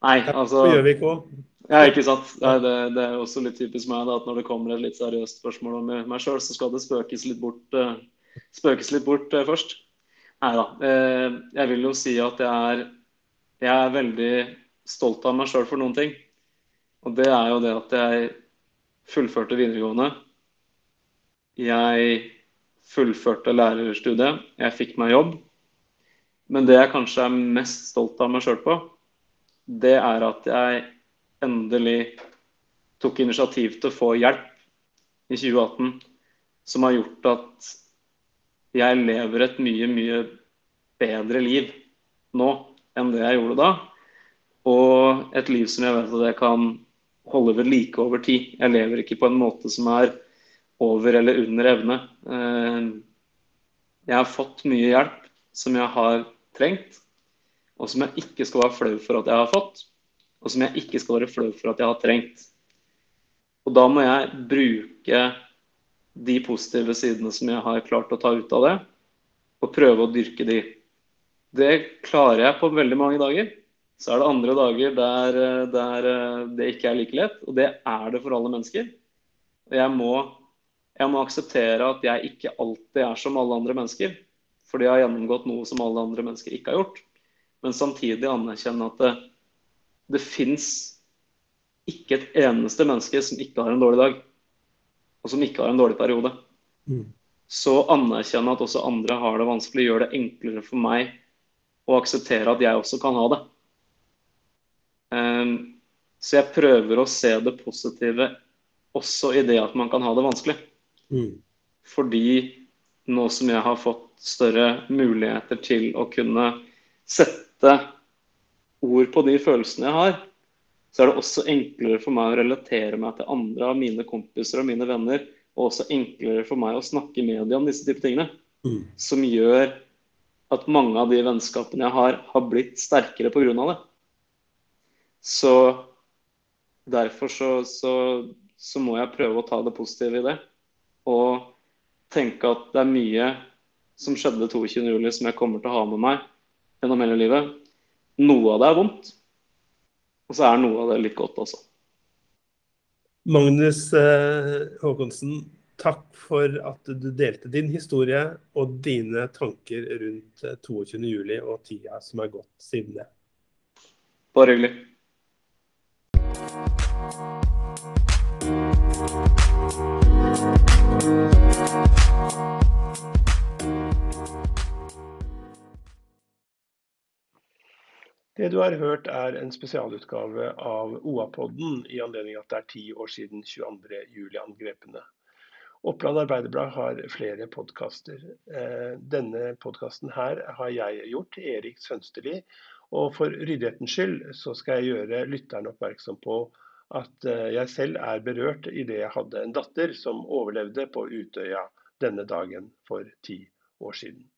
S1: Nei, altså vi ikke òg.
S2: Ja, ikke sant. Nei, det, det, er også litt typisk meg da, at når det kommer et litt seriøst spørsmål om meg sjøl, så skal det spøkes litt bort, uh, spøkes litt bort først. Nei da. Jeg vil jo si at jeg er, jeg er veldig stolt av meg sjøl for noen ting. Og det er jo det at jeg fullførte videregående. Jeg fullførte lærerstudiet. Jeg fikk meg jobb. Men det jeg kanskje er mest stolt av meg sjøl på, det er at jeg endelig tok initiativ til å få hjelp i 2018, som har gjort at jeg lever et mye, mye bedre liv nå enn det jeg gjorde da. Og et liv som jeg vet at jeg kan holde ved like over tid. Jeg lever ikke på en måte som er over eller under evne. Eh, jeg har fått mye hjelp som jeg har trengt, og som jeg ikke skal være flau for at jeg har fått, og som jeg ikke skal være flau for at jeg har trengt. Og da må jeg bruke de positive sidene som jeg har klart å ta ut av det, og prøve å dyrke de. Det klarer jeg på veldig mange dager. Så er det andre dager der, der, det ikke er like lett, og det er det for alle mennesker. Jeg må, jeg må akseptere at jeg ikke alltid er som alle andre mennesker. Fordi jeg har gjennomgått noe som alle andre mennesker ikke har gjort. Men samtidig anerkjenne at det, det fins ikke et eneste menneske som ikke har en dårlig dag. Og som ikke har en dårlig periode. Mm. Så anerkjenne at også andre har det vanskelig, gjør det enklere for meg å akseptere at jeg også kan ha det. Ehm, så jeg prøver å se det positive også i det at man kan ha det vanskelig. Mm. Fordi nå som jeg har fått større muligheter til å kunne sette ord på de følelsene jeg har, så er det også enklere for meg å relatere meg til andre av mine kompiser og mine venner. Og også enklere for meg å snakke i media om disse type tingene. Mm. Som gjør at mange av de vennskapene jeg har, har blitt sterkere pga. det. Så derfor så, så, så, må jeg prøve å ta det positive i det. Og tenke at det er mye som skjedde 22.07 som jeg kommer til å ha med meg gjennom hele livet. Noe av det er vondt, og så er noe av det litt godt også.
S1: Magnus eh, Håkonsen, takk for at du delte din historie og dine tanker rundt 22.07 eh, og tida som er gått siden det.
S2: Bare hyggelig.
S1: Det du har hørt er en spesialutgave av OA-podden i anledning at det er ti år siden 22.07-angrepene. Oppland Arbeiderblad har flere podkaster. Eh, denne podkasten her har jeg gjort, Erik Sønsterli. Og for ryddighetens skyld så skal jeg gjøre lytteren oppmerksom på at eh, jeg selv er berørt idet jeg hadde en datter som overlevde på Utøya denne dagen for ti år siden.